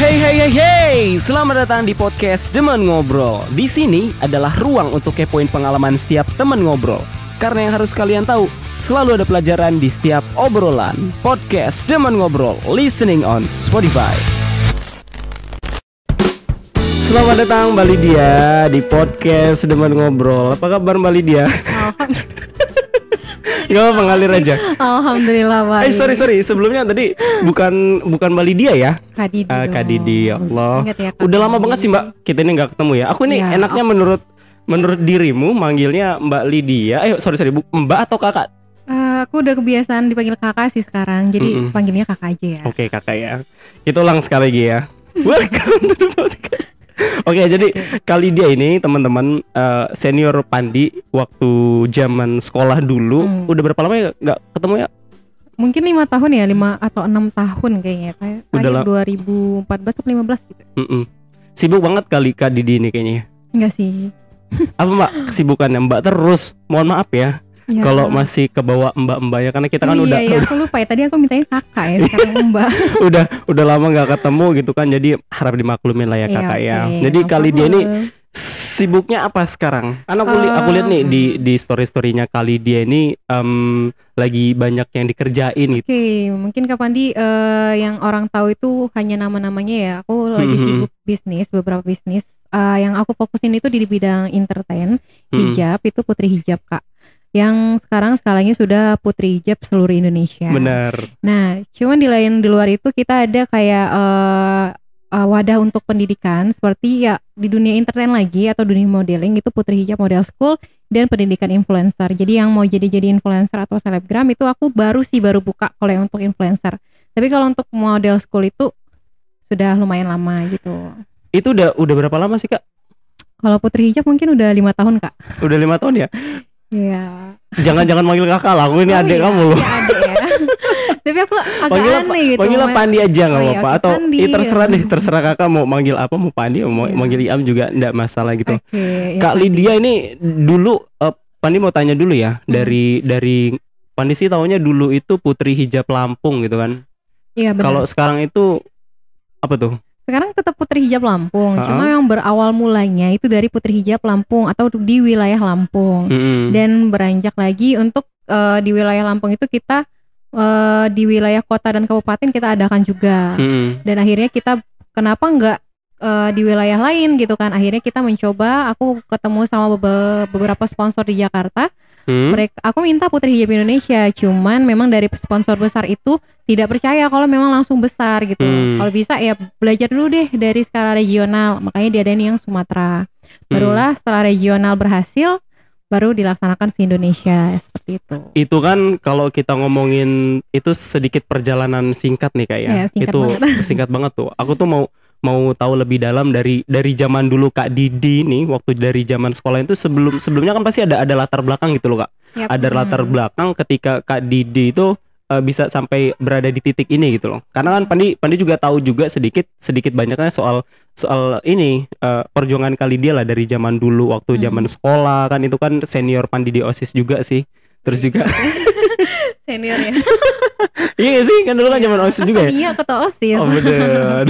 Hey hey hey hey, selamat datang di podcast Demen Ngobrol. Di sini adalah ruang untuk kepoin pengalaman setiap temen ngobrol. Karena yang harus kalian tahu, selalu ada pelajaran di setiap obrolan. Podcast Demen Ngobrol, listening on Spotify. Selamat datang Mbak Lydia di podcast Demen Ngobrol. Apa kabar Mbak Lydia? Gak apa ngalir aja. Alhamdulillah baik. Eh sorry sorry sebelumnya tadi bukan bukan Mbak Lydia ya? Kak Didi. Ah, Kak dong. Didi ya Allah. Ingat ya, Kak Udah lama banget sih Mbak kita ini nggak ketemu ya. Aku nih Iya, enaknya menurut menurut dirimu manggilnya Mbak Lydia. Eh sorry sorry Bu, Mbak atau Kakak? Eh, aku udah kebiasaan dipanggil kakak sih sekarang, jadi Mm-mm. panggilnya kakak aja ya. Oke Kakak ya. Kita ulang sekali lagi ya. Welcome to the podcast. Oke jadi kali dia ini teman-teman eh, senior Pandi waktu zaman sekolah dulu Hmm. udah berapa lama ya nggak ketemu ya? Mungkin lima tahun ya, lima atau enam tahun kayaknya. Kayak Udah terakhir 2014 atau 15 gitu. Mm-mm. Sibuk banget kali Kak Didi ini kayaknya. Enggak sih. Apa Mbak kesibukannya Mbak terus? Mohon maaf ya. Ya. kalau masih ke bawah mbak-mbaknya karena kita kan iya, udah iya, aku lupa ya. Tadi aku mintanya kakak ya, sekarang mbak. udah udah lama nggak ketemu gitu kan jadi harap dimaklumin lah ya Iya, kakak ya oke, jadi kali dia ini sibuknya apa sekarang kan aku, li- aku lihat nih di di story storynya kali dia ini em, lagi banyak yang dikerjain gitu Oke, mungkin Kak Pandi eh, yang orang tahu itu hanya nama-namanya ya. Aku lagi Mhm. sibuk bisnis, beberapa bisnis. Eh, yang aku fokusin itu di bidang entertain, Mm-mm. hijab itu Putri Hijab Kak. Yang sekarang skalanya sudah Putri Hijab seluruh Indonesia. bener Nah, cuman di lain di luar itu kita ada kayak eh, eh, wadah untuk pendidikan seperti ya di dunia entertain lagi atau dunia modeling itu Putri Hijab Model School dan pendidikan influencer. Jadi yang mau jadi-jadi influencer atau selebgram itu aku baru sih baru buka kalau yang untuk influencer. Tapi kalau untuk model school itu sudah lumayan lama gitu. itu udah udah berapa lama sih kak Kalau Putri Hijab mungkin udah lima tahun kak. udah lima tahun ya Iya. jangan jangan manggil kakak lah aku ini Oh adik iya, kamu loh iya, adik ya. Tapi aku agak Panggil aneh gitu. Panggilnya Mas. Pandi aja nggak Oh iya, apa-apa oke, atau Pandi. eh, terserah deh terserah kakak mau manggil apa mau Pandi mau Iya. manggil Iam juga nggak masalah gitu Oke, ya, Kak Pandi. Lydia ini dulu eh, Pandi mau tanya dulu ya Hmm. dari dari Pandi sih taunya dulu itu Putri Hijab Lampung gitu kan. Iya benar. Kalau sekarang itu apa tuh? Sekarang tetap Putri Hijab Lampung, Ha-ha. cuma yang berawal mulanya itu dari Putri Hijab Lampung atau di wilayah Lampung. Mm-mm. Dan beranjak lagi untuk eh, di wilayah Lampung itu kita eh, di wilayah kota dan kabupaten kita adakan juga. Mm-mm. Dan akhirnya kita kenapa nggak eh, di wilayah lain gitu kan? Akhirnya kita mencoba, aku ketemu sama bebe- beberapa sponsor di Jakarta. Hmm? Mereka, aku minta Putri Hijab Indonesia, cuman memang dari sponsor besar itu tidak percaya kalau memang langsung besar gitu. Hmm. Kalau bisa ya belajar dulu deh dari skala regional, makanya diadain yang Sumatera. Hmm. Barulah setelah regional berhasil, baru dilaksanakan se Indonesia seperti itu. Itu kan kalau kita ngomongin itu sedikit perjalanan singkat nih kayak ya. Iya, singkat itu banget. singkat banget tuh. Aku tuh mau mau tahu lebih dalam dari dari zaman dulu Kak Didi nih waktu dari zaman sekolah itu sebelum sebelumnya kan pasti ada ada latar belakang gitu loh Kak. Yap, ada hmm. latar belakang ketika Kak Didi itu eh, bisa sampai berada di titik ini gitu loh. Karena kan Pandi Pandi juga tahu juga sedikit sedikit banyaknya soal soal ini eh, perjuangan kali dia lah dari zaman dulu waktu Hmm. zaman sekolah kan itu kan senior Pandi di OSIS juga sih. Terus juga senior ya. iya sih kan dulu kan zaman OSIS juga ya. Iya, ketua OSIS. Oh bener.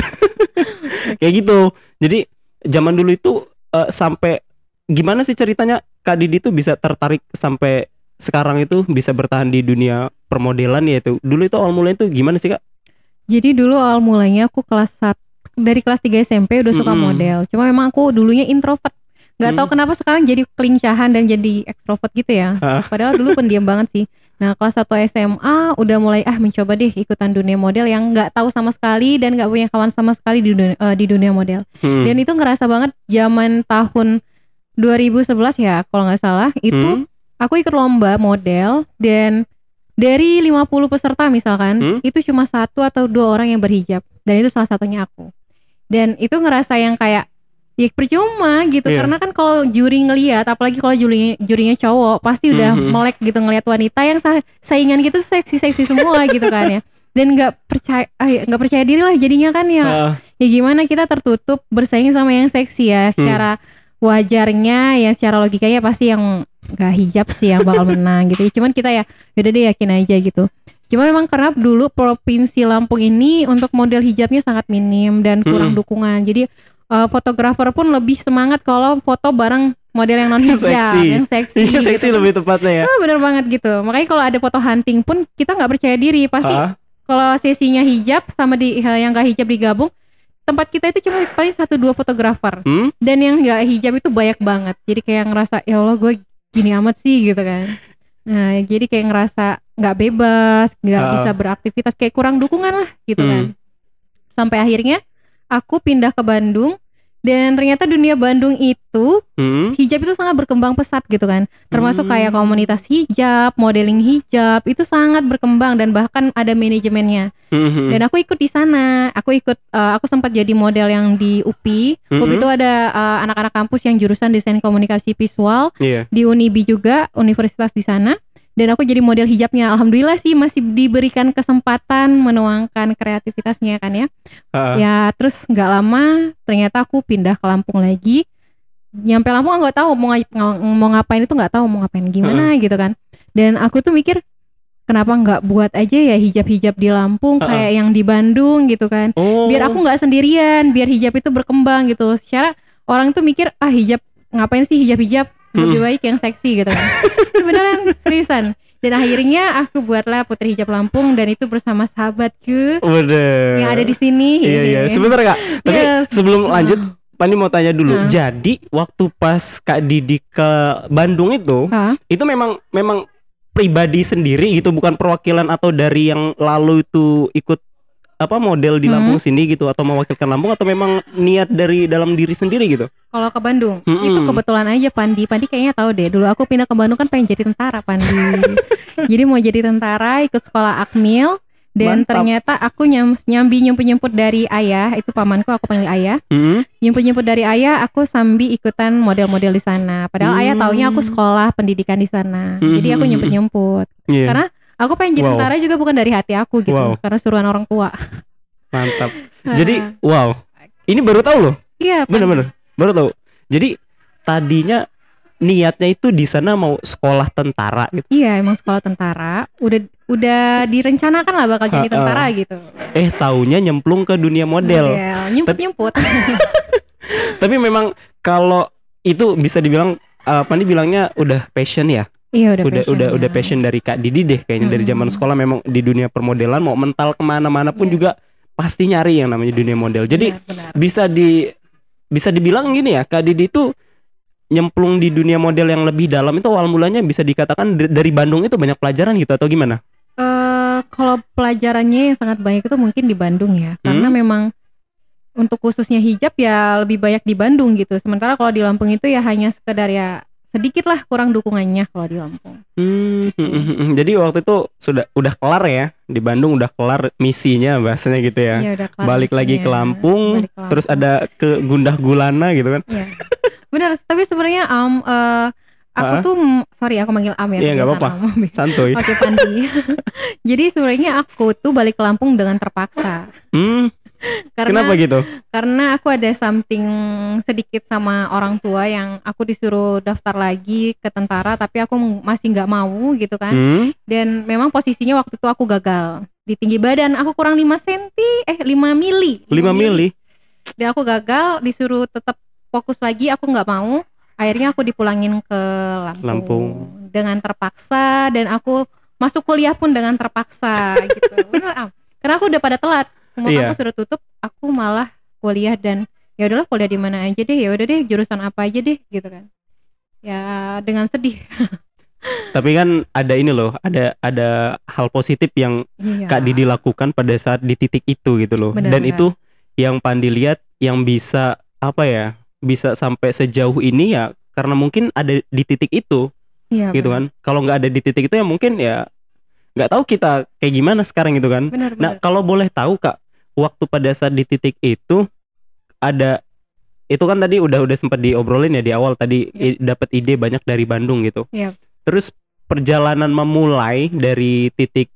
Kayak gitu. Jadi zaman dulu itu eh, sampai gimana sih ceritanya Kak Didi tuh bisa tertarik sampai sekarang itu bisa bertahan di dunia permodelan ya itu. Dulu itu awal mulanya itu gimana sih Kak? Jadi dulu awal mulanya aku kelas 1 dari kelas 3 SMP udah suka Mm-mm. model. Cuma memang aku dulunya introvert. Gak tahu Hmm. kenapa sekarang jadi kelincahan dan jadi ekstrovert gitu ya. Ah. Padahal dulu pendiam banget sih. Nah kelas 1 SMA udah mulai ah mencoba deh ikutan dunia model yang nggak tahu sama sekali dan nggak punya kawan sama sekali di dunia, eh, di dunia model. Hmm. Dan itu ngerasa banget zaman tahun 2011 ya kalau nggak salah itu Hmm. aku ikut lomba model dan dari 50 peserta misalkan Hmm? itu cuma satu atau dua orang yang berhijab dan itu salah satunya aku dan itu ngerasa yang kayak ya percuma gitu Iya. karena kan kalau juri ngelihat apalagi kalau jurinya jurinya cowok pasti udah Mhm. melek gitu ngelihat wanita yang sa- saingan gitu seksi seksi semua gitu kan ya dan nggak percaya ah, ya, nggak percaya diri lah jadinya kan ya Ah, ya gimana kita tertutup bersaing sama yang seksi ya secara wajarnya ya secara logikanya pasti yang gak hijab sih yang bakal menang gitu ya cuman kita ya yaudah deh yakin aja gitu Cuma memang karena dulu provinsi Lampung ini untuk model hijabnya sangat minim dan kurang Mm-mm. dukungan. Jadi eh, fotografer pun lebih semangat kalau foto bareng model yang non hijab, Seksi. yang seksi. Iya seksi gitu. lebih tepatnya ya. Ah, bener banget gitu. Makanya kalau ada foto hunting pun kita nggak percaya diri. Pasti Ah, kalau sesinya hijab sama di eh, yang gak hijab digabung, tempat kita itu cuma paling satu dua fotografer. hmm? Dan yang nggak hijab itu banyak banget. Jadi kayak ngerasa ya Allah gue gini amat sih gitu kan. Nah jadi kayak ngerasa nggak bebas, nggak Ah. bisa beraktivitas, kayak kurang dukungan lah gitu Hmm. kan. Sampai akhirnya aku pindah ke Bandung. Dan ternyata dunia Bandung itu Hmm? hijab itu sangat berkembang pesat gitu kan termasuk Hmm. kayak komunitas hijab modeling hijab itu sangat berkembang dan bahkan ada manajemennya Hmm. dan aku ikut di sana aku ikut eh, aku sempat jadi model yang di UPI UPI Mm-mm. itu ada eh, anak-anak kampus yang jurusan desain komunikasi visual Iya. di Unibi juga universitas di sana dan aku jadi model hijabnya. Alhamdulillah sih masih diberikan kesempatan menuangkan kreativitasnya kan ya. Ah, ya terus nggak lama ternyata aku pindah ke Lampung lagi. Nyampe Lampung nggak tahu mau mau ngapain itu nggak tahu mau ngapain gimana gitu kan. Dan aku tuh mikir kenapa nggak buat aja ya hijab-hijab di Lampung Heeh. kayak yang di Bandung gitu kan. Oh. biar aku nggak sendirian biar hijab itu berkembang gitu. Secara orang tuh mikir ah hijab ngapain sih hijab-hijab lebih Hmm. baik yang seksi gitu kan beneran seriusan dan akhirnya aku buatlah Putri Hijab Lampung dan itu bersama sahabatku Waduh. yang ada di sini Iya iya. Sebentar kak. Tapi Yes. sebelum lanjut, Pani mau tanya dulu. Hah? Jadi waktu pas Kak Didi ke Bandung itu, Hah? itu memang memang pribadi sendiri gitu, bukan perwakilan atau dari yang lalu itu ikut apa model di Hmm. Lampung sini gitu atau mewakilkan Lampung atau memang niat dari dalam diri sendiri gitu? Kalau ke Bandung, Mm-mm. itu kebetulan aja Pandi. Pandi kayaknya tahu deh. Dulu aku pindah ke Bandung kan pengen jadi tentara Pandi. jadi mau jadi tentara, ikut sekolah Akmil. Dan Mantap. ternyata aku nyam, nyambi nyumput-nyumput dari ayah, itu pamanku aku panggil ayah. Hmm. Nyumput-nyumput dari ayah, aku sambil ikutan model-model di sana. Padahal ayah Hmm. taunya aku sekolah pendidikan di sana. Jadi aku Hmm. nyumput-nyumput. Iya. Karena aku pengen jadi Wow. tentara juga bukan dari hati aku gitu, Wow. karena suruhan orang tua. Mantap. Jadi wow. Ini baru tahu loh. iya, Pandi. Bener-bener. Baru tahu. Jadi tadinya niatnya itu di sana mau sekolah tentara gitu. Iya, emang sekolah tentara. Udah udah direncanakan lah bakal jadi tentara gitu. Eh taunya nyemplung ke dunia model. Nyemput-nyemput. Tapi memang kalau itu bisa dibilang apa nih bilangnya udah passion ya. Iya, udah udah passion udah ya. udah passion dari Kak Didi deh kayaknya dari zaman sekolah memang di dunia permodelan mau mental ke mana-mana pun Iya. juga pasti nyari yang namanya dunia model. Jadi Benar, benar. bisa di bisa dibilang gini ya Kak Didi itu nyemplung di dunia model yang lebih dalam itu awal mulanya bisa dikatakan dari Bandung itu banyak pelajaran gitu atau gimana? Eh, kalau pelajarannya yang sangat banyak itu mungkin di Bandung ya. Karena Hmm. memang untuk khususnya hijab ya lebih banyak di Bandung gitu. Sementara kalau di Lampung itu ya hanya sekedar ya sedikit lah kurang dukungannya kalau di Lampung. Hmm, Gitu. hmm, hmm, hmm. jadi waktu itu sudah udah kelar ya di Bandung udah kelar misinya bahasanya gitu ya. Iya, udah kelar Balik lagi ke misinya. Lampung, Balik ke terus Lampung. ada ke Gundah Gulana gitu kan? Iya. Benar, tapi sebenarnya um, eh, aku Ah? tuh sorry aku manggil Am ya. Iya, nggak apa-apa. Santuy. Oke Pandi. Jadi sebenarnya aku tuh balik ke Lampung dengan terpaksa. Hmm, Karena kenapa gitu? karena aku ada something sedikit sama orang tua yang aku disuruh daftar lagi ke tentara tapi aku masih nggak mau gitu kan. Hmm, Dan memang posisinya waktu itu aku gagal. Di tinggi badan aku kurang 5 cm, eh 5 mili. 5 mili. Dan aku gagal disuruh tetap fokus lagi aku nggak mau. Akhirnya aku dipulangin ke Lampung, Lampung. dengan terpaksa dan aku masuk kuliah pun dengan terpaksa gitu. Bener Am. Karena aku udah pada telat. Semua Iya. kampus sudah tutup, aku malah kuliah dan ya udahlah kuliah di mana aja deh. Ya udah deh jurusan apa aja deh gitu kan. Ya dengan sedih. Tapi kan ada ini loh, ada ada hal positif yang Iya. Kak Didi lakukan pada saat di titik itu gitu loh. Benar, Dan benar. itu yang Pandi lihat yang bisa apa ya? Bisa sampai sejauh ini ya karena mungkin ada di titik itu Iya, gitu benar. kan. Kalau nggak ada di titik itu ya mungkin ya nggak tahu kita kayak gimana sekarang gitu kan. Benar, Nah, benar. kalau boleh tahu Kak, waktu pada saat di titik itu ada itu kan tadi udah udah sempat diobrolin ya di awal tadi i- dapat ide banyak dari Bandung gitu. Iya. Terus perjalanan memulai dari titik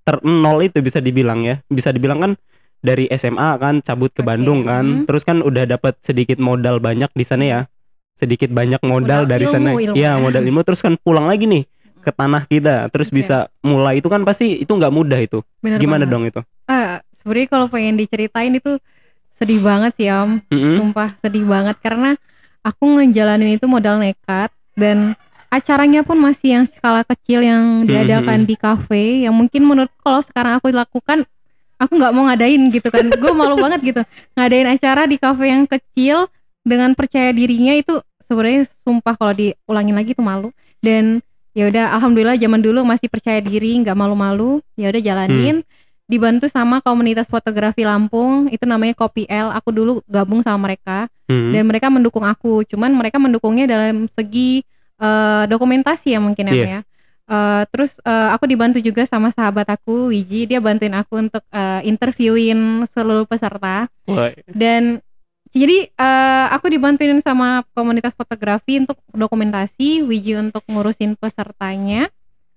ter nol itu bisa dibilang ya. Bisa dibilang kan dari SMA kan cabut ke Oke, Bandung kan. hmm. Terus kan udah dapat sedikit modal banyak di sana ya. Sedikit banyak modal Modal dari ilmu, sana. ilmu Iya, ya. modal ilmu terus kan pulang lagi nih ke tanah kita terus Oke. bisa mulai itu kan pasti itu nggak mudah itu Bener gimana banget. dong itu Ah, sebenarnya kalau pengen diceritain itu sedih banget sih Om. Mm-mm. Sumpah sedih banget. Karena aku ngejalanin itu modal nekat dan acaranya pun masih yang skala kecil yang diadakan Mhm. di kafe yang mungkin menurut kalau sekarang aku lakukan aku nggak mau ngadain gitu kan. Gue malu banget gitu. Ngadain acara di kafe yang kecil dengan percaya dirinya itu sebenarnya sumpah kalau diulangin lagi itu malu. Dan ya udah alhamdulillah zaman dulu masih percaya diri nggak malu-malu. Ya udah jalanin dibantu sama komunitas fotografi Lampung itu namanya Kopi L. Aku dulu gabung sama mereka. Hmm. dan mereka mendukung aku. Cuman mereka mendukungnya dalam segi eh, dokumentasi ya mungkin. Am, ya. Eh, terus eh, aku dibantu juga sama sahabat aku Wiji. Dia bantuin aku untuk eh, interviewin seluruh peserta. Wah, dan jadi eh, aku dibantuin sama komunitas fotografi untuk dokumentasi Wiji untuk ngurusin pesertanya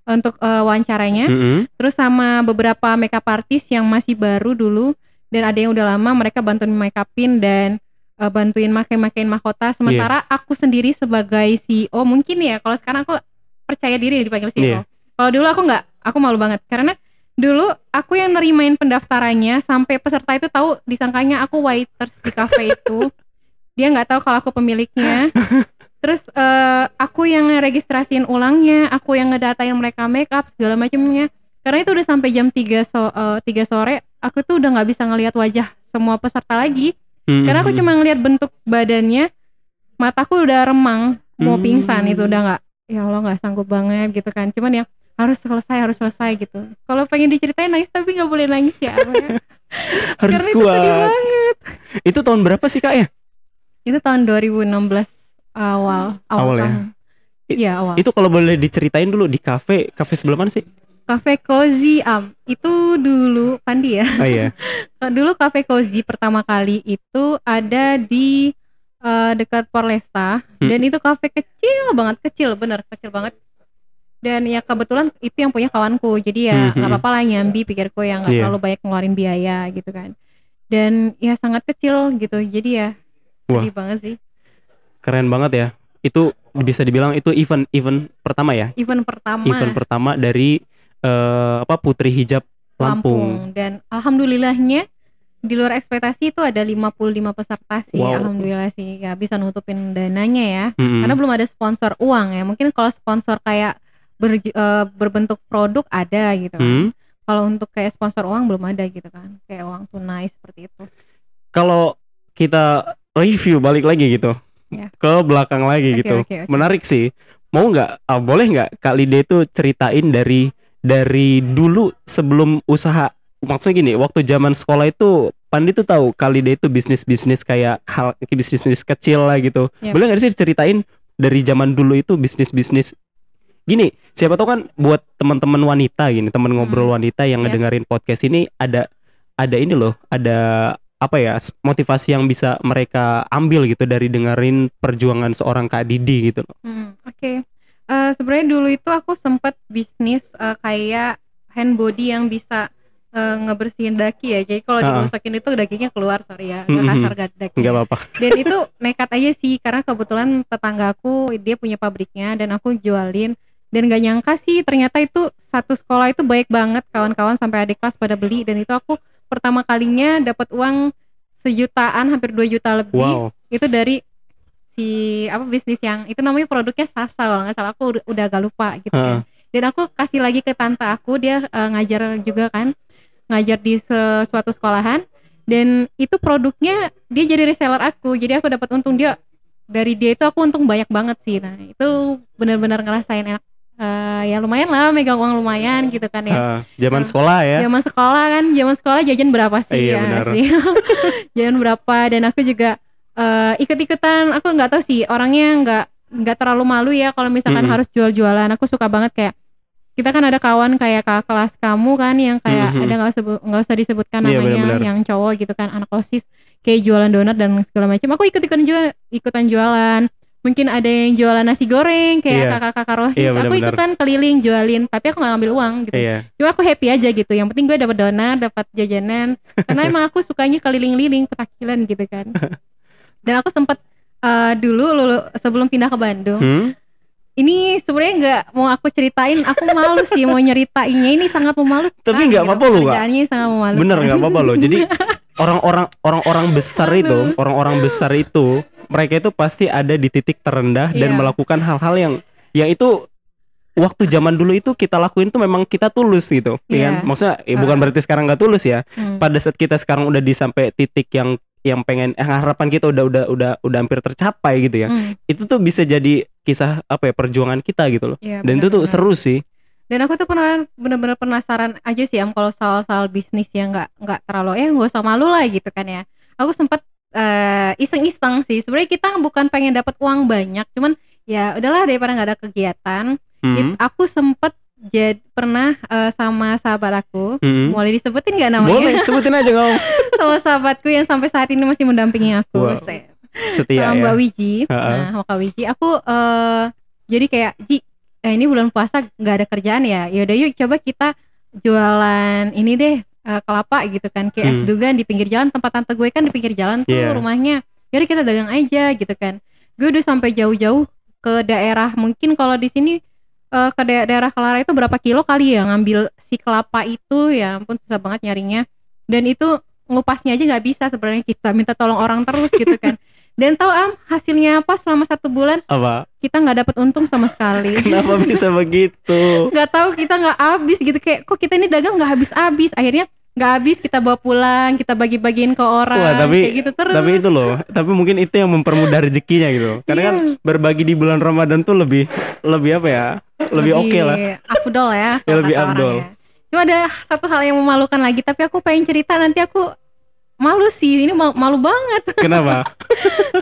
untuk eh, wawancaranya. Mm-mm. terus sama beberapa makeup artist yang masih baru dulu dan ada yang udah lama mereka bantuin make upin dan uh, bantuin make-makein mahkota. Sementara aku sendiri sebagai CEO mungkin ya kalau sekarang aku percaya diri dipanggil Iya. CEO kalau dulu aku nggak aku malu banget. Karena dulu aku yang nerimain pendaftarannya sampai peserta itu tahu disangkanya aku waiters di cafe itu. Dia nggak tahu kalau aku pemiliknya terus eh, aku yang registrasiin ulangnya aku yang ngedatain mereka make up segala macamnya karena itu udah sampai jam 3 so, 3 sore aku tuh udah nggak bisa ngelihat wajah semua peserta lagi. Mm-mm. karena aku cuma ngelihat bentuk badannya mataku udah remang mau Hmm. pingsan itu udah nggak ya Allah nggak sanggup banget gitu kan. Cuman yang harus selesai harus selesai gitu. Kalau pengen diceritain nangis tapi nggak boleh nangis ya harus karena itu sedih kuat. banget. Itu tahun berapa sih kak ya? Itu tahun 2016 awal. Awal, Awal ya? Iya awal. itu kalau boleh diceritain dulu di kafe kafe sebelah mana sih? Cafe Cozy Am. Itu dulu Pandi ya. Oh iya. Dulu Cafe Cozy pertama kali itu ada di eh, dekat Porlesta Hmm. dan itu kafe kecil banget kecil bener kecil banget. Dan ya kebetulan itu yang punya kawanku jadi ya Hmm, nggak hmm. apa-apa lah nyambi pikirku yang nggak Iya. terlalu banyak ngeluarin biaya gitu kan. Dan ya sangat kecil gitu jadi ya sedih banget sih keren banget ya itu bisa dibilang itu event event pertama ya event pertama event pertama dari eh, apa Putri Hijab Lampung, dan alhamdulillahnya di luar ekspektasi itu ada 55 peserta sih Wow. alhamdulillah sih ya bisa nutupin dananya ya Mm-mm. karena belum ada sponsor uang ya mungkin kalau sponsor kayak ber- eh, berbentuk produk ada gitu. Hmm. kalau untuk kayak sponsor uang belum ada gitu kan kayak uang tunai seperti itu kalau kita review balik lagi gitu. Ke belakang lagi Oke, gitu oke, oke. menarik sih mau nggak ah, boleh nggak Kak Lide itu ceritain dari dari dulu sebelum usaha maksudnya gini waktu zaman sekolah itu Pandi tuh tahu Kak Lide itu bisnis bisnis kayak hal bisnis bisnis kecil lah gitu Yap. boleh nggak sih diceritain dari zaman dulu itu bisnis bisnis gini siapa tahu kan buat teman-teman wanita gini teman ngobrol wanita yang Yap. ngedengerin podcast ini ada ada ini loh ada apa ya motivasi yang bisa mereka ambil gitu dari dengerin perjuangan seorang Kak Didi gitu loh. Hmm, Oke, Eh, sebenarnya dulu itu aku sempat bisnis eh, kayak hand body yang bisa eh, ngebersihin daki ya. Jadi kalau Ah. digosokin itu dagingnya keluar, sorry ya, kasar gak dagingnya. nggak apa-apa Dan itu nekat aja sih, karena kebetulan tetanggaku dia punya pabriknya dan aku jualin. Dan gak nyangka sih ternyata itu satu sekolah itu baik banget kawan-kawan sampai adik kelas pada beli dan itu aku pertama kalinya dapat uang sejutaan hampir 2 juta lebih. Wow. Itu dari si apa bisnis yang itu namanya produknya Sasa kalau nggak salah. Aku udah, udah agak lupa gitu kan. Dan aku kasih lagi ke tante aku dia eh, ngajar juga kan. Ngajar di suatu sekolahan. Dan itu produknya dia jadi reseller aku. Jadi aku dapat untung. Dia dari dia itu aku untung banyak banget sih. Nah itu benar-benar ngerasain enak Eh, ya lumayan lah megang uang lumayan gitu kan ya Ah, zaman Ah. sekolah ya Zaman sekolah kan, zaman sekolah jajan berapa sih Iya, ya benar. sih? jajan berapa dan aku juga eh, ikut-ikutan. Aku nggak tahu sih orangnya nggak nggak terlalu malu ya kalau misalkan Mm-mm. harus jual-jualan. Aku suka banget kayak kita kan ada kawan kayak kakak kelas kamu kan yang kayak Mhm. ada nggak sebut nggak usah disebutkan Iya, namanya benar-benar. yang cowok gitu kan anak osis kayak jualan donat dan segala macam. Aku ikut-ikutan juga ikutan jualan. Mungkin ada yang jualan nasi goreng kayak Iya. kakak-kakak rohis. Iya, aku benar-benar. ikutan keliling jualin, tapi aku nggak ngambil uang gitu iya cuma aku happy aja gitu yang penting gue dapat donat dapat jajanan karena emang aku sukanya keliling-liling petakilan gitu kan dan aku sempet eh, dulu lulu sebelum pindah ke Bandung Hmm? ini sebenarnya nggak mau aku ceritain, aku malu sih mau nyeritainnya. Ini sangat memalukan. Tapi nggak gitu. apa-apa loh, Kak. Sangat memalukan. Bener nggak apa-apa loh. Jadi orang-orang orang-orang besar itu, orang-orang besar itu, mereka itu pasti ada di titik terendah dan Iya. melakukan hal-hal yang yang itu waktu zaman dulu itu kita lakuin tuh memang kita tulus gitu, ya Iya. kan? Maksudnya ya bukan Ah. berarti sekarang nggak tulus ya. Hmm. Pada saat kita sekarang udah di sampai titik yang yang pengen eh, harapan kita udah udah udah udah hampir tercapai gitu ya. Hmm, Itu tuh bisa jadi kisah apa ya perjuangan kita gitu loh. iya, Dan itu tuh seru sih. Dan aku tuh pernah bener-bener penasaran aja sih am kalau soal-soal bisnis yang nggak nggak terlalu eh nggak usah malu lah gitu kan ya. Aku sempat eh, iseng-iseng sih. Sebenarnya kita bukan pengen dapat uang banyak, cuman ya udahlah daripada nggak ada kegiatan. Mhm. It- aku sempet jad, pernah eh, sama sahabat aku. Mhm. Boleh disebutin nggak namanya? Boleh sebutin aja nggak sama sahabatku yang sampai saat ini masih mendampingi aku. Wow. Set. setia sama ya. Mbak Wiji. Ha-ha. Nah, sama Kak Wiji, aku eh jadi kayak Ji, eh, ini bulan puasa nggak ada kerjaan ya. Yaudah yuk coba kita jualan ini deh eh, kelapa gitu kan kayak Hmm. dugan di pinggir jalan tempat tante gue kan di pinggir jalan tuh Iya. rumahnya. Yaudah kita dagang aja gitu kan. Gue udah sampai jauh-jauh ke daerah mungkin kalau di sini eh, ke da- daerah Kelara itu berapa kilo kali ya ngambil si kelapa itu ya ampun susah banget nyarinya dan itu ngupasnya aja nggak bisa sebenarnya kita minta tolong orang terus gitu kan dan tahu am hasilnya apa selama satu bulan Apa? kita nggak dapat untung sama sekali Kenapa bisa begitu? nggak tahu kita nggak habis gitu kayak kok kita ini dagang nggak habis habis akhirnya nggak habis kita bawa pulang kita bagi-bagiin ke orang Wah, tapi- kayak gitu terus Tapi itu loh, tapi mungkin itu yang mempermudah rezekinya gitu. Karena kan Iya. berbagi di bulan Ramadan tuh lebih lebih apa ya? Lebih oke lah. afdol ya Ya, lebih afdol. orangnya. cuma ada satu hal yang memalukan lagi tapi aku pengen cerita nanti aku malu sih ini malu, malu banget Kenapa?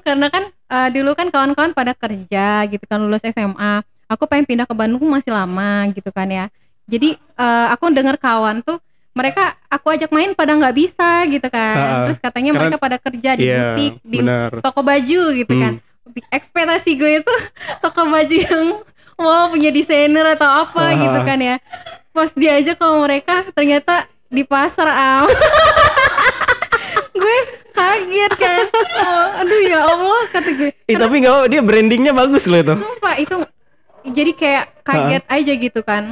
karena kan eh, dulu kan kawan-kawan pada kerja gitu kan lulus SMA aku pengen pindah ke Bandung masih lama gitu kan ya jadi eh, aku dengar kawan tuh mereka aku ajak main pada nggak bisa gitu kan Ha-ha. terus katanya Karena- mereka pada kerja di Iya, butik di benar. toko baju gitu Hmm. kan ekspektasi gue itu toko baju yang wow punya desainer atau apa Aha. gitu kan ya pas diajak ke mereka ternyata di pasar am kaget kan Oh, aduh ya Allah kata gue Eh, tapi nggak apa dia brandingnya bagus loh itu. sumpah itu jadi kayak kaget aja gitu kan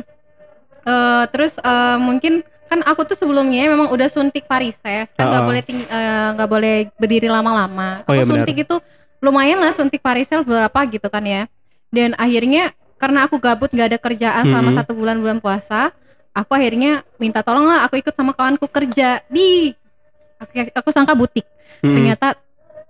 Eh terus eh, mungkin kan aku tuh sebelumnya memang udah suntik varises kan nggak Ha-ha. boleh eh, nggak boleh berdiri lama-lama Oh, aku iya benar. suntik itu lumayan lah suntik varises berapa gitu kan ya dan akhirnya karena aku gabut nggak ada kerjaan selama Mhm. satu bulan bulan puasa aku akhirnya minta tolong lah aku ikut sama kawanku kerja di aku, aku sangka butik Mm-mm. ternyata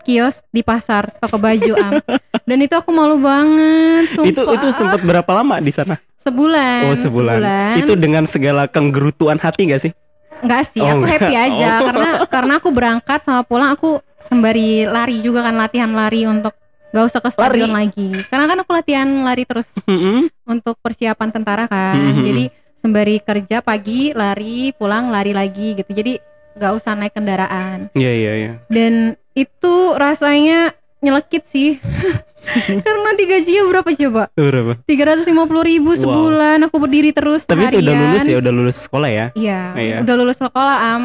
kios di pasar toko baju am dan itu aku malu banget sumpah Itu itu sempat berapa lama di sana? sebulan Oh, sebulan. Itu dengan segala kenggerutuan hati gak sih? enggak sih Oh, aku enggak. happy aja Oh. karena karena aku berangkat sama pulang aku sembari lari juga kan latihan lari untuk gak usah ke stadion lagi karena kan aku latihan lari terus untuk persiapan tentara kan jadi sembari kerja pagi lari pulang lari lagi gitu jadi gak usah naik kendaraan Iya iya iya. dan itu rasanya nyelekit sih karena digajinya berapa coba Berapa? tiga ratus lima puluh ribu Wow. sebulan aku berdiri terus Tapi itu udah lulus ya, udah lulus sekolah ya. iya Iya. udah lulus sekolah am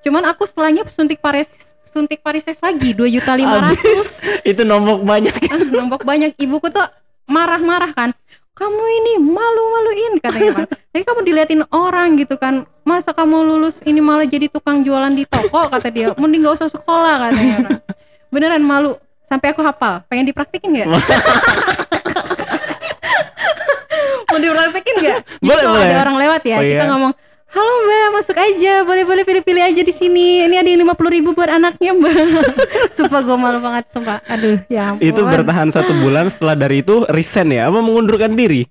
cuman aku setelahnya suntik pares suntik parises lagi dua juta lima ratus Itu nombok banyak. nombok banyak ibuku tuh marah-marah kan kamu ini malu-maluin katanya kan Jadi kamu diliatin orang gitu kan. Masa kamu lulus ini malah jadi tukang jualan di toko kata dia. Mending gak usah sekolah katanya kan beneran malu. Sampai aku hafal. Pengen dipraktikin nggak? Mau dipraktikin Jadi Boleh, kalau boleh. ada orang lewat ya. Oh, kita iya. ngomong halo mbak masuk aja boleh boleh pilih pilih aja di sini ini ada yang lima puluh ribu buat anaknya mbak sumpah gue malu banget sumpah aduh ya ampun Itu bertahan satu bulan setelah dari itu resign ya? Apa mengundurkan diri?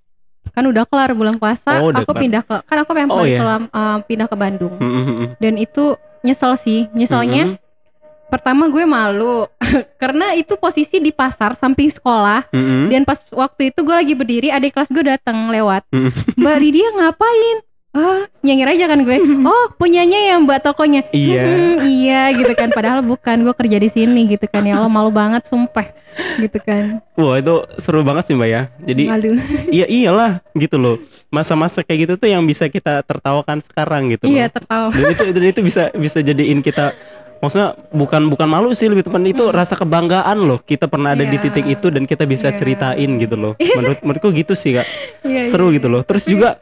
kan udah kelar bulan puasa Oh, aku kelar. pindah ke kan aku pengen Oh, iya. ke Lam- eh, pindah ke Bandung Mm-mm. dan itu nyesel sih nyeselnya Mm-mm. pertama gue malu karena itu posisi di pasar samping sekolah Mm-mm. dan pas waktu itu gue lagi berdiri adik kelas gue datang lewat Mm. mbak Lydia ngapain ah nyengir aja kan gue oh punyanya ya mbak tokonya Iya. "Hmm, iya gitu kan padahal bukan gue kerja di sini gitu kan ya Allah malu banget sumpah gitu kan Wah itu seru banget sih mbak ya. Jadi malu iya iyalah gitu loh. Masa-masa kayak gitu tuh yang bisa kita tertawakan sekarang gitu loh. iya tertawa Dan itu dan itu bisa bisa jadiin kita maksudnya bukan bukan malu sih lebih teman itu rasa kebanggaan loh kita pernah ada di Hmm. Iya. titik itu dan kita bisa Iya. ceritain gitu loh menurut menurutku gitu sih kak Iya, seru iya. gitu loh terus juga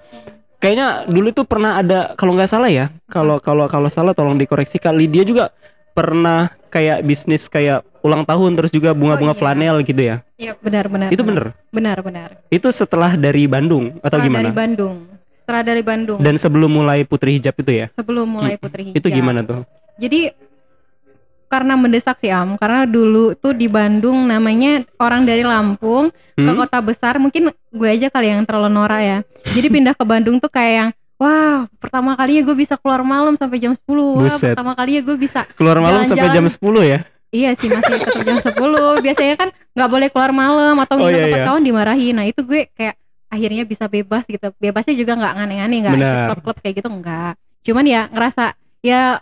kayaknya dulu tuh pernah ada kalau nggak salah ya kalau kalau kalau salah tolong dikoreksi kak Lydia juga pernah kayak bisnis kayak ulang tahun terus juga bunga-bunga Oh, iya. flanel gitu ya Iya, benar benar. itu benar. Benar benar. itu setelah dari Bandung atau Setelah gimana dari Bandung. Setelah dari Bandung. dan sebelum mulai putri hijab itu ya sebelum mulai Putri Hijab. itu gimana tuh Jadi karena mendesak sih Am, karena dulu tuh di Bandung namanya orang dari Lampung ke Hmm? kota besar, mungkin gue aja kali yang terlalu norak ya. Jadi pindah ke Bandung tuh kayak yang Wah, pertama kalinya gue bisa keluar malam sampai jam 10. Wah, Buset. pertama kalinya gue bisa. keluar malam sampai jam Jalan-jalan. 10 ya Iya sih, masih tetap jam 10. Biasanya kan nggak boleh keluar malam atau Oh, minum iya, tempat iya. kawan dimarahi. Nah, itu gue kayak akhirnya bisa bebas gitu. Bebasnya juga nggak aneh-aneh, nggak klub-klub kayak gitu enggak. Cuman ya ngerasa ya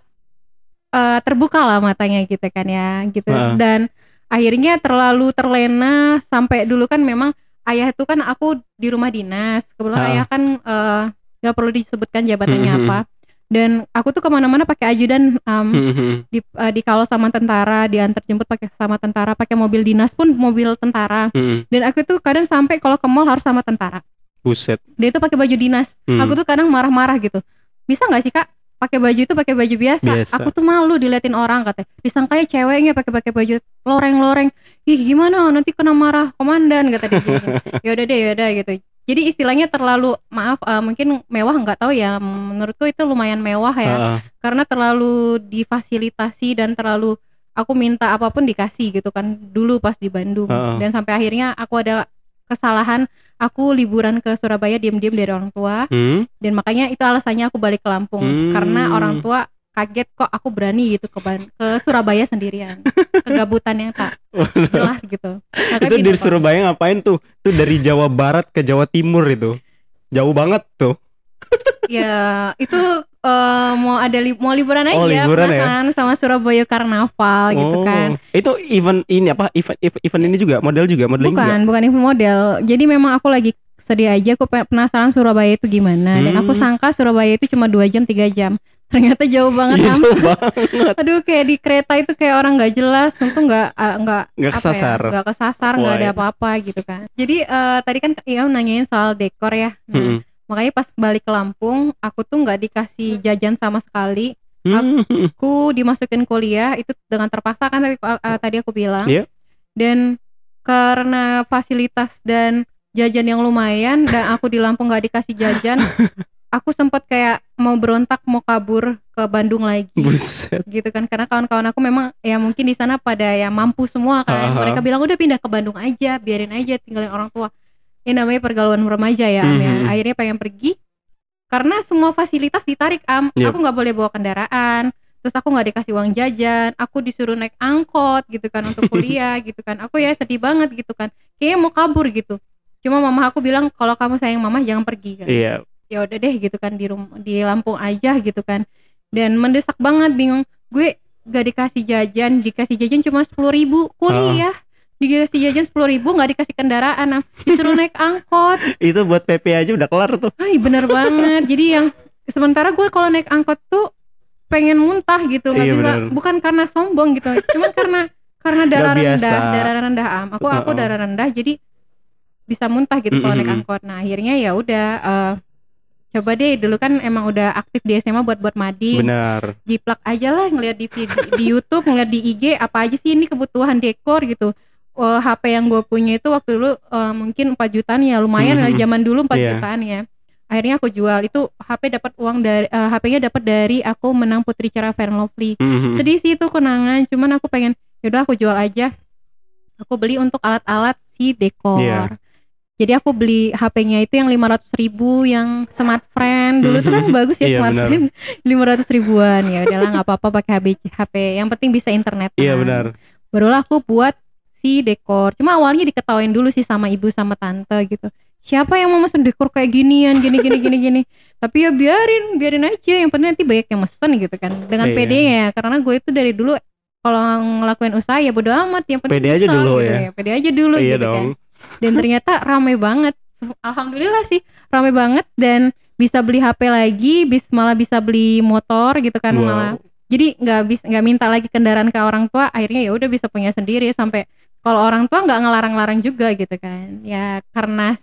eh, terbuka lah matanya gitu kan ya, gitu. Heeh. Dan akhirnya terlalu terlena sampai dulu kan memang ayah itu kan aku di rumah dinas. Kebetulan Heeh. ayah kan nggak perlu disebutkan jabatannya Hmm, hmm, apa. Dan aku tuh ke mana-mana pakai ajudan Hmm, di eh, dikawal sama tentara, diantar jemput pakai sama tentara, pakai mobil dinas pun mobil tentara. hmm. Dan aku tuh kadang sampai kalau ke mall harus sama tentara. buset Dia itu pakai baju dinas. Hmm. Aku tuh kadang marah-marah gitu. Bisa nggak sih kak pakai baju itu pakai baju biasa? Biasa. Aku tuh malu diliatin orang katanya. Disangkanya ceweknya pakai pakai baju loreng-loreng. Ih gimana nanti kena marah komandan kata dia. ya udah deh, ya udah gitu. Jadi istilahnya terlalu maaf eh, mungkin mewah nggak tahu ya. Menurutku itu lumayan mewah ya Heeh. karena terlalu difasilitasi dan terlalu aku minta apa pun dikasih gitu kan dulu pas di Bandung Heeh. dan sampai akhirnya aku ada kesalahan aku liburan ke Surabaya diem-diem dari orang tua. Hmm? dan makanya itu alasannya aku balik ke Lampung. Hmm. karena orang tua kaget kok aku berani gitu ke Ban- ke Surabaya sendirian? Kegabutan yang tak jelas gitu. Makanya itu dari. Surabaya ngapain tuh? Tuh dari Jawa Barat ke Jawa Timur itu. Jauh banget tuh. Ya itu eh, mau ada li- mau liburan aja Oh, liburan ya? penasaran sama Surabaya Karnaval gitu kan. Oh, itu event ini apa? Event event, event ini juga? Model juga? Modeling Bukan, juga? Bukan event model. Jadi memang aku lagi sedih aja aku pe- penasaran Surabaya itu gimana. Dan aku Hmm. sangka Surabaya itu cuma dua jam tiga jam. Ternyata jauh banget Iya, jauh banget. Aduh kayak di kereta itu kayak orang nggak jelas. Untung nggak nggak nggak apa kesasar. ya, nggak kesasar nggak ada iya. apa-apa gitu kan. Jadi eh, tadi kan Iam nanyain soal dekor ya. Nah, Mm-mm. Makanya pas balik ke Lampung aku tuh nggak dikasih jajan sama sekali. Hmm. aku dimasukin kuliah itu dengan terpaksa kan tadi, uh, tadi aku bilang. Iya. dan karena fasilitas dan jajan yang lumayan dan aku di Lampung nggak dikasih jajan aku sempat kayak mau berontak mau kabur ke Bandung lagi. Buset. Gitu kan karena kawan-kawan aku memang ya mungkin di sana pada ya mampu semua kan. Aha. mereka bilang udah pindah ke Bandung aja biarin aja tinggalin orang tua ini namanya pergaulan remaja ya Am ya. Mhm. akhirnya pengen pergi karena semua fasilitas ditarik Am. Yep. aku nggak boleh bawa kendaraan terus aku nggak dikasih uang jajan aku disuruh naik angkot gitu kan untuk kuliah gitu kan. Aku ya sedih banget gitu kan. Kayaknya mau kabur gitu. Cuma mama aku bilang kalau kamu sayang mama jangan pergi kan iya. Ya udah deh gitu kan di rum di Lampung aja gitu kan. Dan mendesak banget bingung. Gue gak dikasih jajan dikasih jajan cuma sepuluh ribu kuliah dikasih jajan sepuluh ribu nggak dikasih kendaraan disuruh naik angkot. Itu buat PP aja udah kelar tuh. Ay bener banget. Jadi yang sementara gue kalau naik angkot tuh pengen muntah gitu nggak Iya, bisa. bener. bukan karena sombong gitu cuman karena karena darah rendah darah rendah am. Aku aku Heeh. darah rendah jadi bisa muntah gitu kalau naik angkot. Nah akhirnya ya udah eh, coba deh. Dulu kan emang udah aktif di SMA buat buat mading. Benar jiplak aja lah ngeliat di vid- di YouTube ngeliat di IG apa aja sih ini kebutuhan dekor gitu Eh, HP yang gue punya itu waktu dulu eh, mungkin 4 jutaan ya lumayan lah Mhm. zaman dulu 4 Iya. jutaan ya. Akhirnya aku jual itu HP dapat uang dari eh, HP-nya dapat dari aku menang Putri Cara Fair and Lovely. Mhm. sedih sih itu kenangan cuman aku pengen yaudah aku jual aja. Aku beli untuk alat-alat si dekor. Iya. jadi aku beli HP-nya itu yang 500 ribu yang smart friend. Dulu tuh kan bagus ya Iya, smart friend. 500 ribuan ya udahlah nggak apa-apa pakai HP HP yang penting bisa internet. Iya benar. Barulah aku buat dekor. Cuma awalnya diketawain dulu sih sama ibu sama tante gitu. Siapa yang mau mesen dekor kayak ginian gini gini gini gini? Tapi ya biarin biarin aja. Yang penting nanti banyak yang mesen gitu kan dengan. PD ya karena gue itu dari dulu kalau ngelakuin usaha ya bodo amat. Yang penting Pede aja dulu gitu ya. pede aja dulu iya gitu dong. Kan dan ternyata rame banget. Alhamdulillah sih rame banget. Dan bisa beli HP lagi bis malah bisa beli motor gitu kan Wow. malah. Jadi nggak bisa nggak minta lagi kendaraan ke orang tua. Akhirnya ya udah bisa punya sendiri sampai kalau orang tua nggak ngelarang-larang juga gitu kan ya karena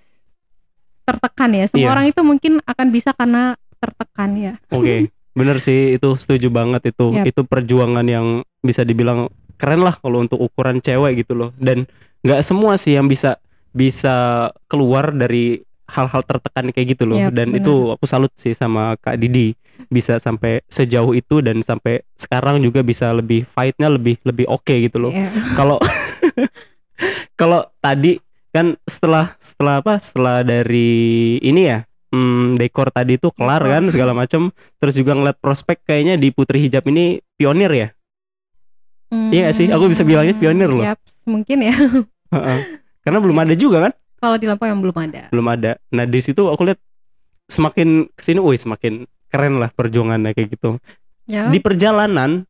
tertekan ya semua Iya. orang itu mungkin akan bisa karena tertekan ya Oke, bener sih itu setuju banget itu. Yap. Itu perjuangan yang bisa dibilang keren lah kalau untuk ukuran cewek gitu loh. Dan nggak semua sih yang bisa bisa keluar dari hal-hal tertekan kayak gitu loh. Yap, dan bener. itu aku salut sih sama Kak Didi bisa sampai sejauh itu dan sampai sekarang juga bisa lebih fightnya lebih lebih oke gitu loh. Ya. Kalau kalau tadi kan setelah setelah apa? Setelah dari ini ya hmm, dekor tadi itu kelar kan segala macam terus juga ngeliat prospek kayaknya di Putri Hijab ini pionir ya? Iya nggak sih? Aku bisa bilangnya pionir loh. Yap, mungkin ya. Karena belum ada juga kan? Kalau di Lampau yang belum ada. Belum ada. Nah di situ aku lihat semakin ke sini wih semakin keren lah perjuangannya kayak gitu. Ya. Di perjalanan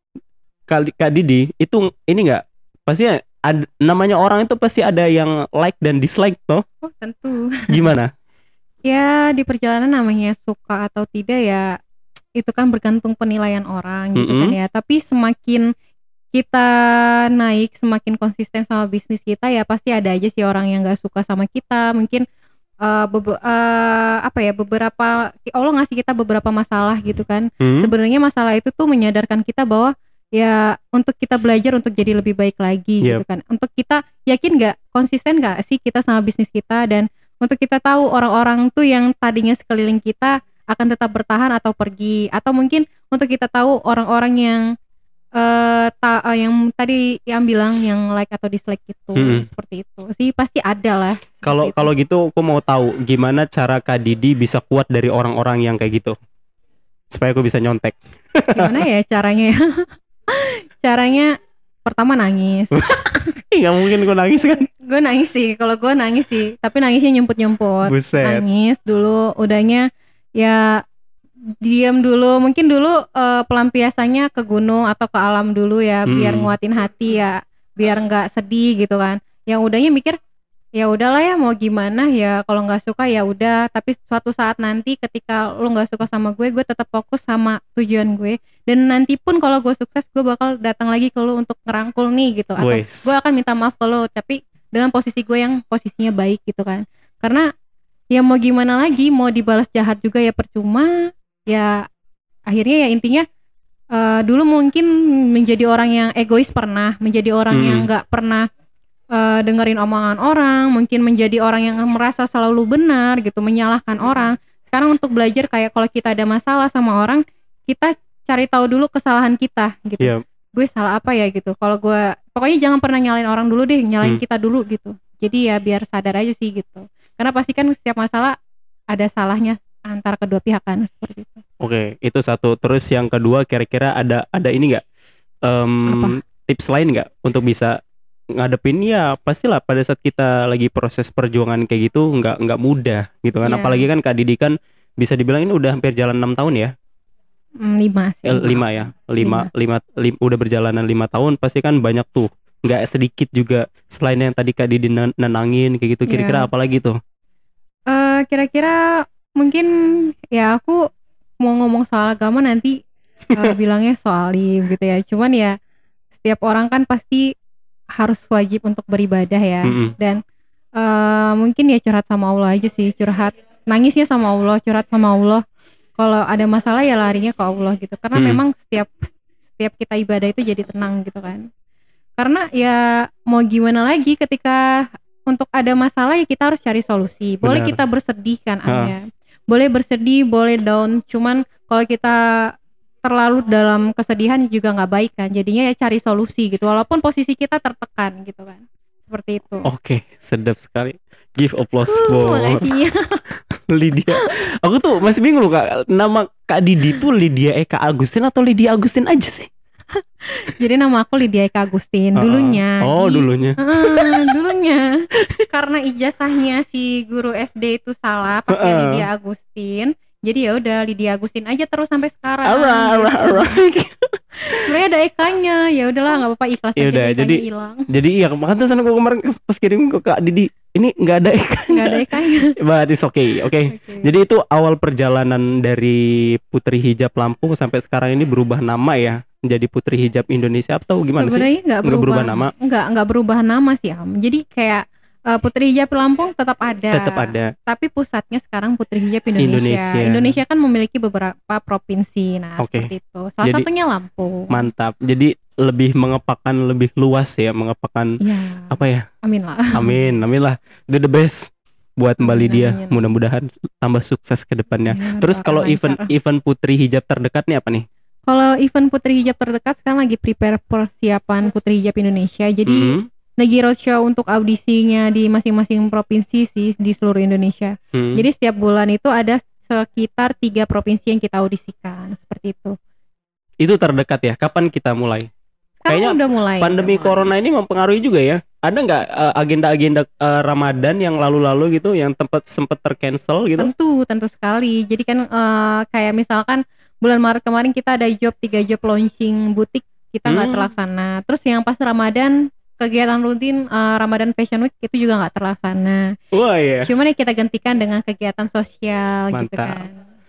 kali Kak Didi itu ini nggak? Pasti ada namanya orang itu pasti ada yang like dan dislike toh. Oh tentu. Gimana? Ya di perjalanan namanya suka atau tidak ya itu kan bergantung penilaian orang gitu kan Mm-mm. ya. Tapi semakin kita naik semakin konsisten sama bisnis kita ya pasti ada aja sih orang yang nggak suka sama kita. Mungkin eh, bebe- eh, apa ya beberapa Allah ngasih kita beberapa masalah gitu kan. Hmm? sebenarnya masalah itu tuh menyadarkan kita bahwa ya untuk kita belajar untuk jadi lebih baik lagi gitu Yep. kan. Untuk kita yakin nggak? Konsisten nggak sih kita sama bisnis kita? Dan untuk kita tahu orang-orang tuh yang tadinya sekeliling kita akan tetap bertahan atau pergi. Atau mungkin untuk kita tahu orang-orang yang eh ta- eh, yang tadi yang bilang yang like atau dislike itu Mm-mm. seperti itu sih. Pasti ada lah kalau kalau gitu aku mau tahu gimana cara Kak Didi bisa kuat dari orang-orang yang kayak gitu? Supaya aku bisa nyontek. Gimana ya caranya ya caranya pertama nangis. Nggak mungkin gue nangis kan? Gue nangis sih kalau gue nangis sih. Tapi nangisnya nyemput nyemput buset. Nangis dulu udahnya ya diam dulu. Mungkin dulu eh, pelampiasannya ke gunung atau ke alam dulu ya biar Hmm. nguatin hati ya biar nggak sedih gitu kan. Yang udahnya mikir ya udahlah ya mau gimana ya kalau nggak suka ya udah. Tapi suatu saat nanti ketika lu nggak suka sama gue gue tetap fokus sama tujuan gue. Dan nanti pun kalau gue sukses gue bakal datang lagi ke lu untuk ngerangkul nih gitu. Atau Wes. gue akan minta maaf ke lo tapi dengan posisi gue yang posisinya baik gitu kan. Karena ya mau gimana lagi mau dibalas jahat juga ya percuma. Ya akhirnya ya intinya eh, dulu mungkin menjadi orang yang egois pernah menjadi orang Hmm. yang nggak pernah eh, dengerin omongan orang mungkin menjadi orang yang merasa selalu benar gitu menyalahkan orang sekarang untuk belajar kayak kalau kita ada masalah sama orang kita cari tahu dulu kesalahan kita gitu Iya. gue salah apa ya gitu kalau gue pokoknya jangan pernah nyalain orang dulu deh nyalain Hmm. kita dulu gitu jadi ya biar sadar aja sih gitu karena pasti kan setiap masalah ada salahnya antara kedua pihak kan seperti itu Oke, itu satu. Terus yang kedua, kira-kira ada ada ini nggak Em, Apa? tips lain nggak untuk bisa ngadepin ya pastilah pada saat kita lagi proses perjuangan kayak gitu nggak nggak mudah gitu kan. Iya. apalagi kan Kak Didi kan bisa dibilang ini udah hampir jalan enam tahun ya? Hmm, lima sih. Eh, lima ya? Lima, lima. lim- udah berjalanan lima tahun pasti kan banyak tuh. Nggak sedikit juga selain yang tadi Kak Didi nen- nenangin kayak gitu kira-kira Iya. apa lagi tuh? Eh, kira-kira mungkin ya aku mau ngomong soal agama nanti eh, bilangnya soal gitu ya. Cuman ya setiap orang kan pasti harus wajib untuk beribadah ya Mm-mm. dan eh, mungkin ya curhat sama Allah aja sih curhat nangisnya sama Allah curhat sama Allah kalau ada masalah ya larinya ke Allah gitu karena Hmm. memang setiap setiap kita ibadah itu jadi tenang gitu kan karena ya mau gimana lagi ketika untuk ada masalah ya kita harus cari solusi boleh Benar. kita bersedih kan. Anya boleh bersedih boleh down cuman kalau kita terlalu dalam kesedihan juga nggak baik kan jadinya ya cari solusi gitu walaupun posisi kita tertekan gitu kan seperti itu oke sedap sekali give applause Uh, for. Lydia. Aku tuh masih bingung loh kak. Nama Kak Didi tuh Lydia Eka Agustin atau Lydia Agustin aja sih? Jadi nama aku Lydia Eka Agustin dulunya. Oh Di- dulunya. Heeh, dulunya. Karena ijazahnya si guru SD itu salah pakai Heeh. Lydia Agustin. Jadi ya udah Lydia Agustin aja terus sampai sekarang. Alright, Gitu. alright. Sebenarnya ada ekanya. Ya udahlah nggak apa-apa ikhlas Ya aja udah, ekanya jadi- hilang. Jadi iya makanya tuh sana gue kemarin pas kirim ke Kak Didi. ini nggak ada ikan. nggak ada ikannya. But it's okay. Oke. Oke. Jadi itu awal perjalanan dari Putri Hijab Lampung sampai sekarang ini berubah nama ya menjadi Putri Hijab Indonesia atau gimana sih? Sebenarnya nggak Nggak berubah, berubah nama? Nggak nggak berubah nama sih Am. Jadi kayak eh, Putri Hijab Lampung tetap ada. Tetap ada. Tapi pusatnya sekarang Putri Hijab Indonesia. Indonesia. Indonesia kan memiliki beberapa provinsi. Nah Oke. seperti itu. Salah Jadi- satunya Lampung. Mantap. Jadi lebih mengepakkan lebih luas ya, mengepakkan Iya. apa ya? Amin lah. Amin, amin lah. Do the best buat Mbak Lydia. Mudah-mudahan tambah sukses ke depannya. Ya, Terus kalau lancar. event event Putri Hijab terdekat nih apa nih? Kalau event Putri Hijab terdekat sekarang lagi prepare persiapan Putri Hijab Indonesia. Jadi Mhm. Lagi roadshow untuk audisinya di masing-masing provinsi sih di seluruh Indonesia. Hmm. Jadi setiap bulan itu ada sekitar tiga provinsi yang kita audisikan seperti itu. itu terdekat ya. Kapan kita mulai? Sekarang Kayaknya udah mulai. Pandemi udah mulai. corona ini mempengaruhi juga ya. Ada nggak eh, agenda-agenda eh, Ramadan yang lalu-lalu gitu yang tempat sempat tercancel gitu? Tentu, tentu sekali. Jadi kan eh, kayak misalkan bulan Maret kemarin kita ada job tiga job launching butik kita nggak Hmm. terlaksana. Terus yang pas Ramadan kegiatan rutin eh, Ramadan Fashion Week itu juga nggak terlaksana. Wah ya. Cuman ya kita gantikan dengan kegiatan sosial gitu Mantap. kan.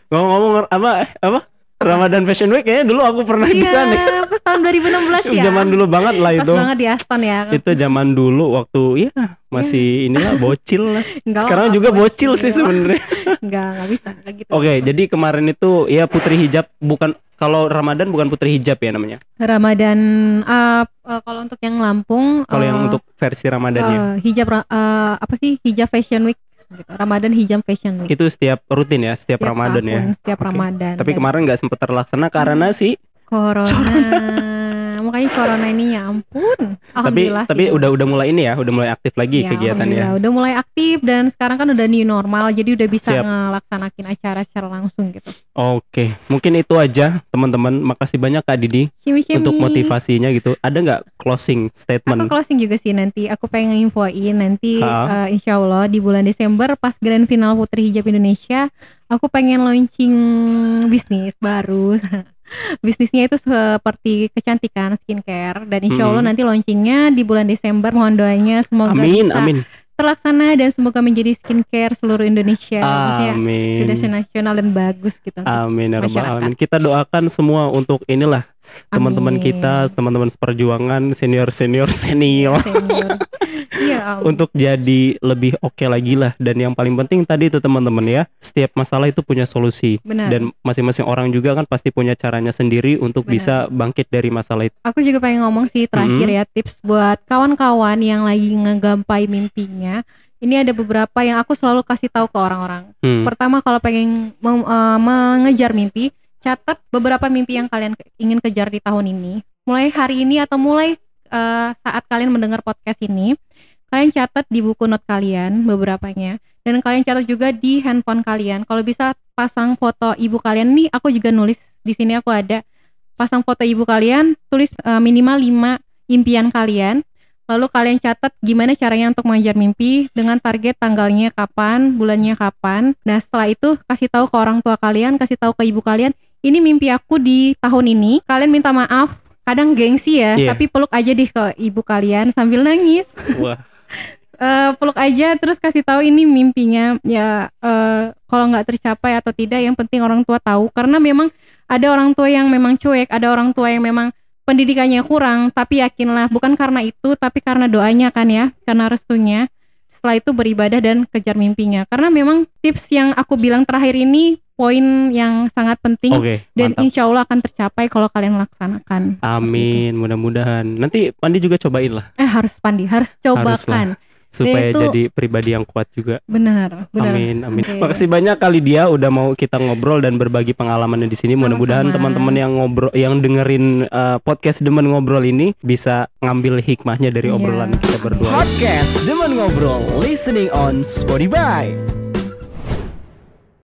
Ngomong-ngomong apa apa? Ramadan Fashion Week kayaknya dulu aku pernah di sana. Iya, tahun 2016 ya. Zaman dulu banget lah Pas itu. banget di Aston ya. Itu zaman dulu waktu ya masih inilah bocil lah. Enggak Sekarang juga bocil sih sebenarnya. Enggak, enggak bisa enggak gitu. Oke, jadi kemarin itu ya Putri Hijab bukan kalau Ramadan bukan Putri Hijab ya namanya. Ramadan eh, eh, kalau untuk yang Lampung Kalau yang eh, untuk versi Ramadannya eh, hijab eh, apa sih? Hijab Fashion Week gitu. Ramadan Hijab Fashion Week. itu setiap rutin ya, setiap, Setiap Ramadan ya. tahun, Setiap Oke. Ramadan. Tapi Dan kemarin nggak sempat terlaksana karena sih corona. Makanya corona ini ya ampun. tapi Alhamdulillah tapi sih. udah udah mulai ini ya, udah mulai aktif lagi Ya, kegiatannya. alhamdulillah. Udah mulai aktif dan sekarang kan udah new normal jadi udah bisa Siap. ngelaksanakin acara secara langsung gitu. Oke, mungkin itu aja teman-teman. Makasih banyak Kak Didi Shimi-shimi. untuk motivasinya gitu. Ada nggak closing Aku statement? closing juga sih nanti. Aku pengen infoin nanti Ha. eh, insya Allah di bulan Desember pas grand final Putri Hijab Indonesia, aku pengen launching bisnis baru. Bisnisnya itu seperti kecantikan skincare dan insya Allah Hmm. nanti launchingnya di bulan Desember. Mohon doanya semoga Amin, bisa amin, terlaksana dan semoga menjadi skincare seluruh Indonesia. Amin. sudah senasional dan bagus gitu. Amin ya masyarakat. alamin. Kita doakan semua untuk inilah teman-teman kita, teman-teman seperjuangan, senior-senior senior Senior. Iya, Om. untuk jadi lebih oke lagi lah. Dan yang paling penting tadi itu teman-teman ya, setiap masalah itu punya solusi. benar. Dan masing-masing orang juga kan pasti punya caranya sendiri untuk Benar. bisa bangkit dari masalah itu. Aku juga pengen ngomong sih terakhir Mm-hmm. ya tips buat kawan-kawan yang lagi ngegampai mimpinya. Ini ada beberapa yang aku selalu kasih tahu ke orang-orang. Hmm. Pertama kalau pengen mem- eh, mengejar mimpi, catat beberapa mimpi yang kalian ingin kejar di tahun ini. Mulai hari ini atau mulai eh, saat kalian mendengar podcast ini, kalian catat di buku not kalian beberapanya dan kalian catat juga di handphone kalian. Kalau bisa pasang foto ibu kalian nih, aku juga nulis di sini aku ada pasang foto ibu kalian, tulis eh, minimal 5 impian kalian. Lalu kalian catat gimana caranya untuk mengejar mimpi dengan target tanggalnya kapan, bulannya kapan. Nah, setelah itu kasih tahu ke orang tua kalian, kasih tahu ke ibu kalian, ini mimpi aku di tahun ini. Kalian minta maaf, kadang gengsi ya, Iya. tapi peluk aja deh ke ibu kalian sambil nangis. Wah, Eh, peluk aja terus kasih tahu ini mimpinya ya eh, kalau nggak tercapai atau tidak yang penting orang tua tahu karena memang ada orang tua yang memang cuek ada orang tua yang memang pendidikannya kurang tapi yakinlah bukan karena itu tapi karena doanya kan ya karena restunya setelah itu beribadah dan kejar mimpinya karena memang tips yang aku bilang terakhir ini poin yang sangat penting oke, dan mantap. insya Allah akan tercapai kalau kalian laksanakan. Amin, mudah-mudahan. Nanti Pandi juga cobain lah eh harus pandi harus cobakan supaya itu- jadi pribadi yang kuat juga. benar benar Amin, amin. Oke. Makasih banyak kali dia udah mau kita ngobrol dan berbagi pengalamannya di sini. Mudah-mudahan teman-teman yang ngobrol, yang dengerin uh, podcast Demen Ngobrol ini bisa ngambil hikmahnya dari Iya. obrolan kita berdua. Podcast Demen Ngobrol Listening on Spotify